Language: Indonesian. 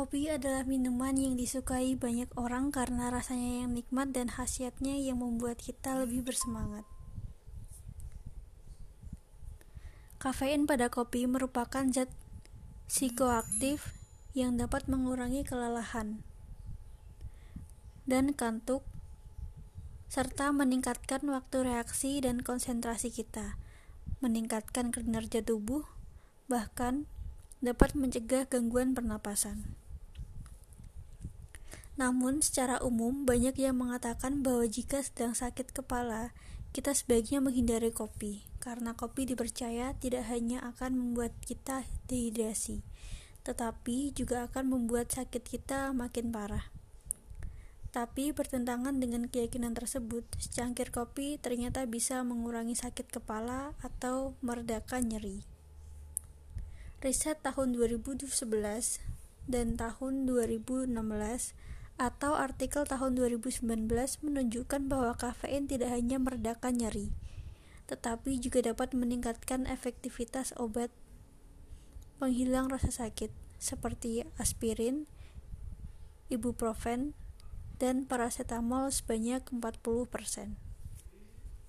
Kopi adalah minuman yang disukai banyak orang karena rasanya yang nikmat dan khasiatnya yang membuat kita lebih bersemangat. Kafein pada kopi merupakan zat psikoaktif yang dapat mengurangi kelelahan dan kantuk serta meningkatkan waktu reaksi dan konsentrasi kita, meningkatkan kinerja tubuh, bahkan dapat mencegah gangguan pernapasan. Namun, secara umum, banyak yang mengatakan bahwa jika sedang sakit kepala, kita sebaiknya menghindari kopi, karena kopi dipercaya tidak hanya akan membuat kita dehidrasi, tetapi juga akan membuat sakit kita makin parah. Tapi bertentangan dengan keyakinan tersebut, secangkir kopi ternyata bisa mengurangi sakit kepala atau meredakan nyeri. Riset tahun 2011 dan tahun 2016 atau artikel tahun 2019 menunjukkan bahwa kafein tidak hanya meredakan nyeri, tetapi juga dapat meningkatkan efektivitas obat penghilang rasa sakit seperti aspirin, ibuprofen, dan paracetamol sebanyak 40%.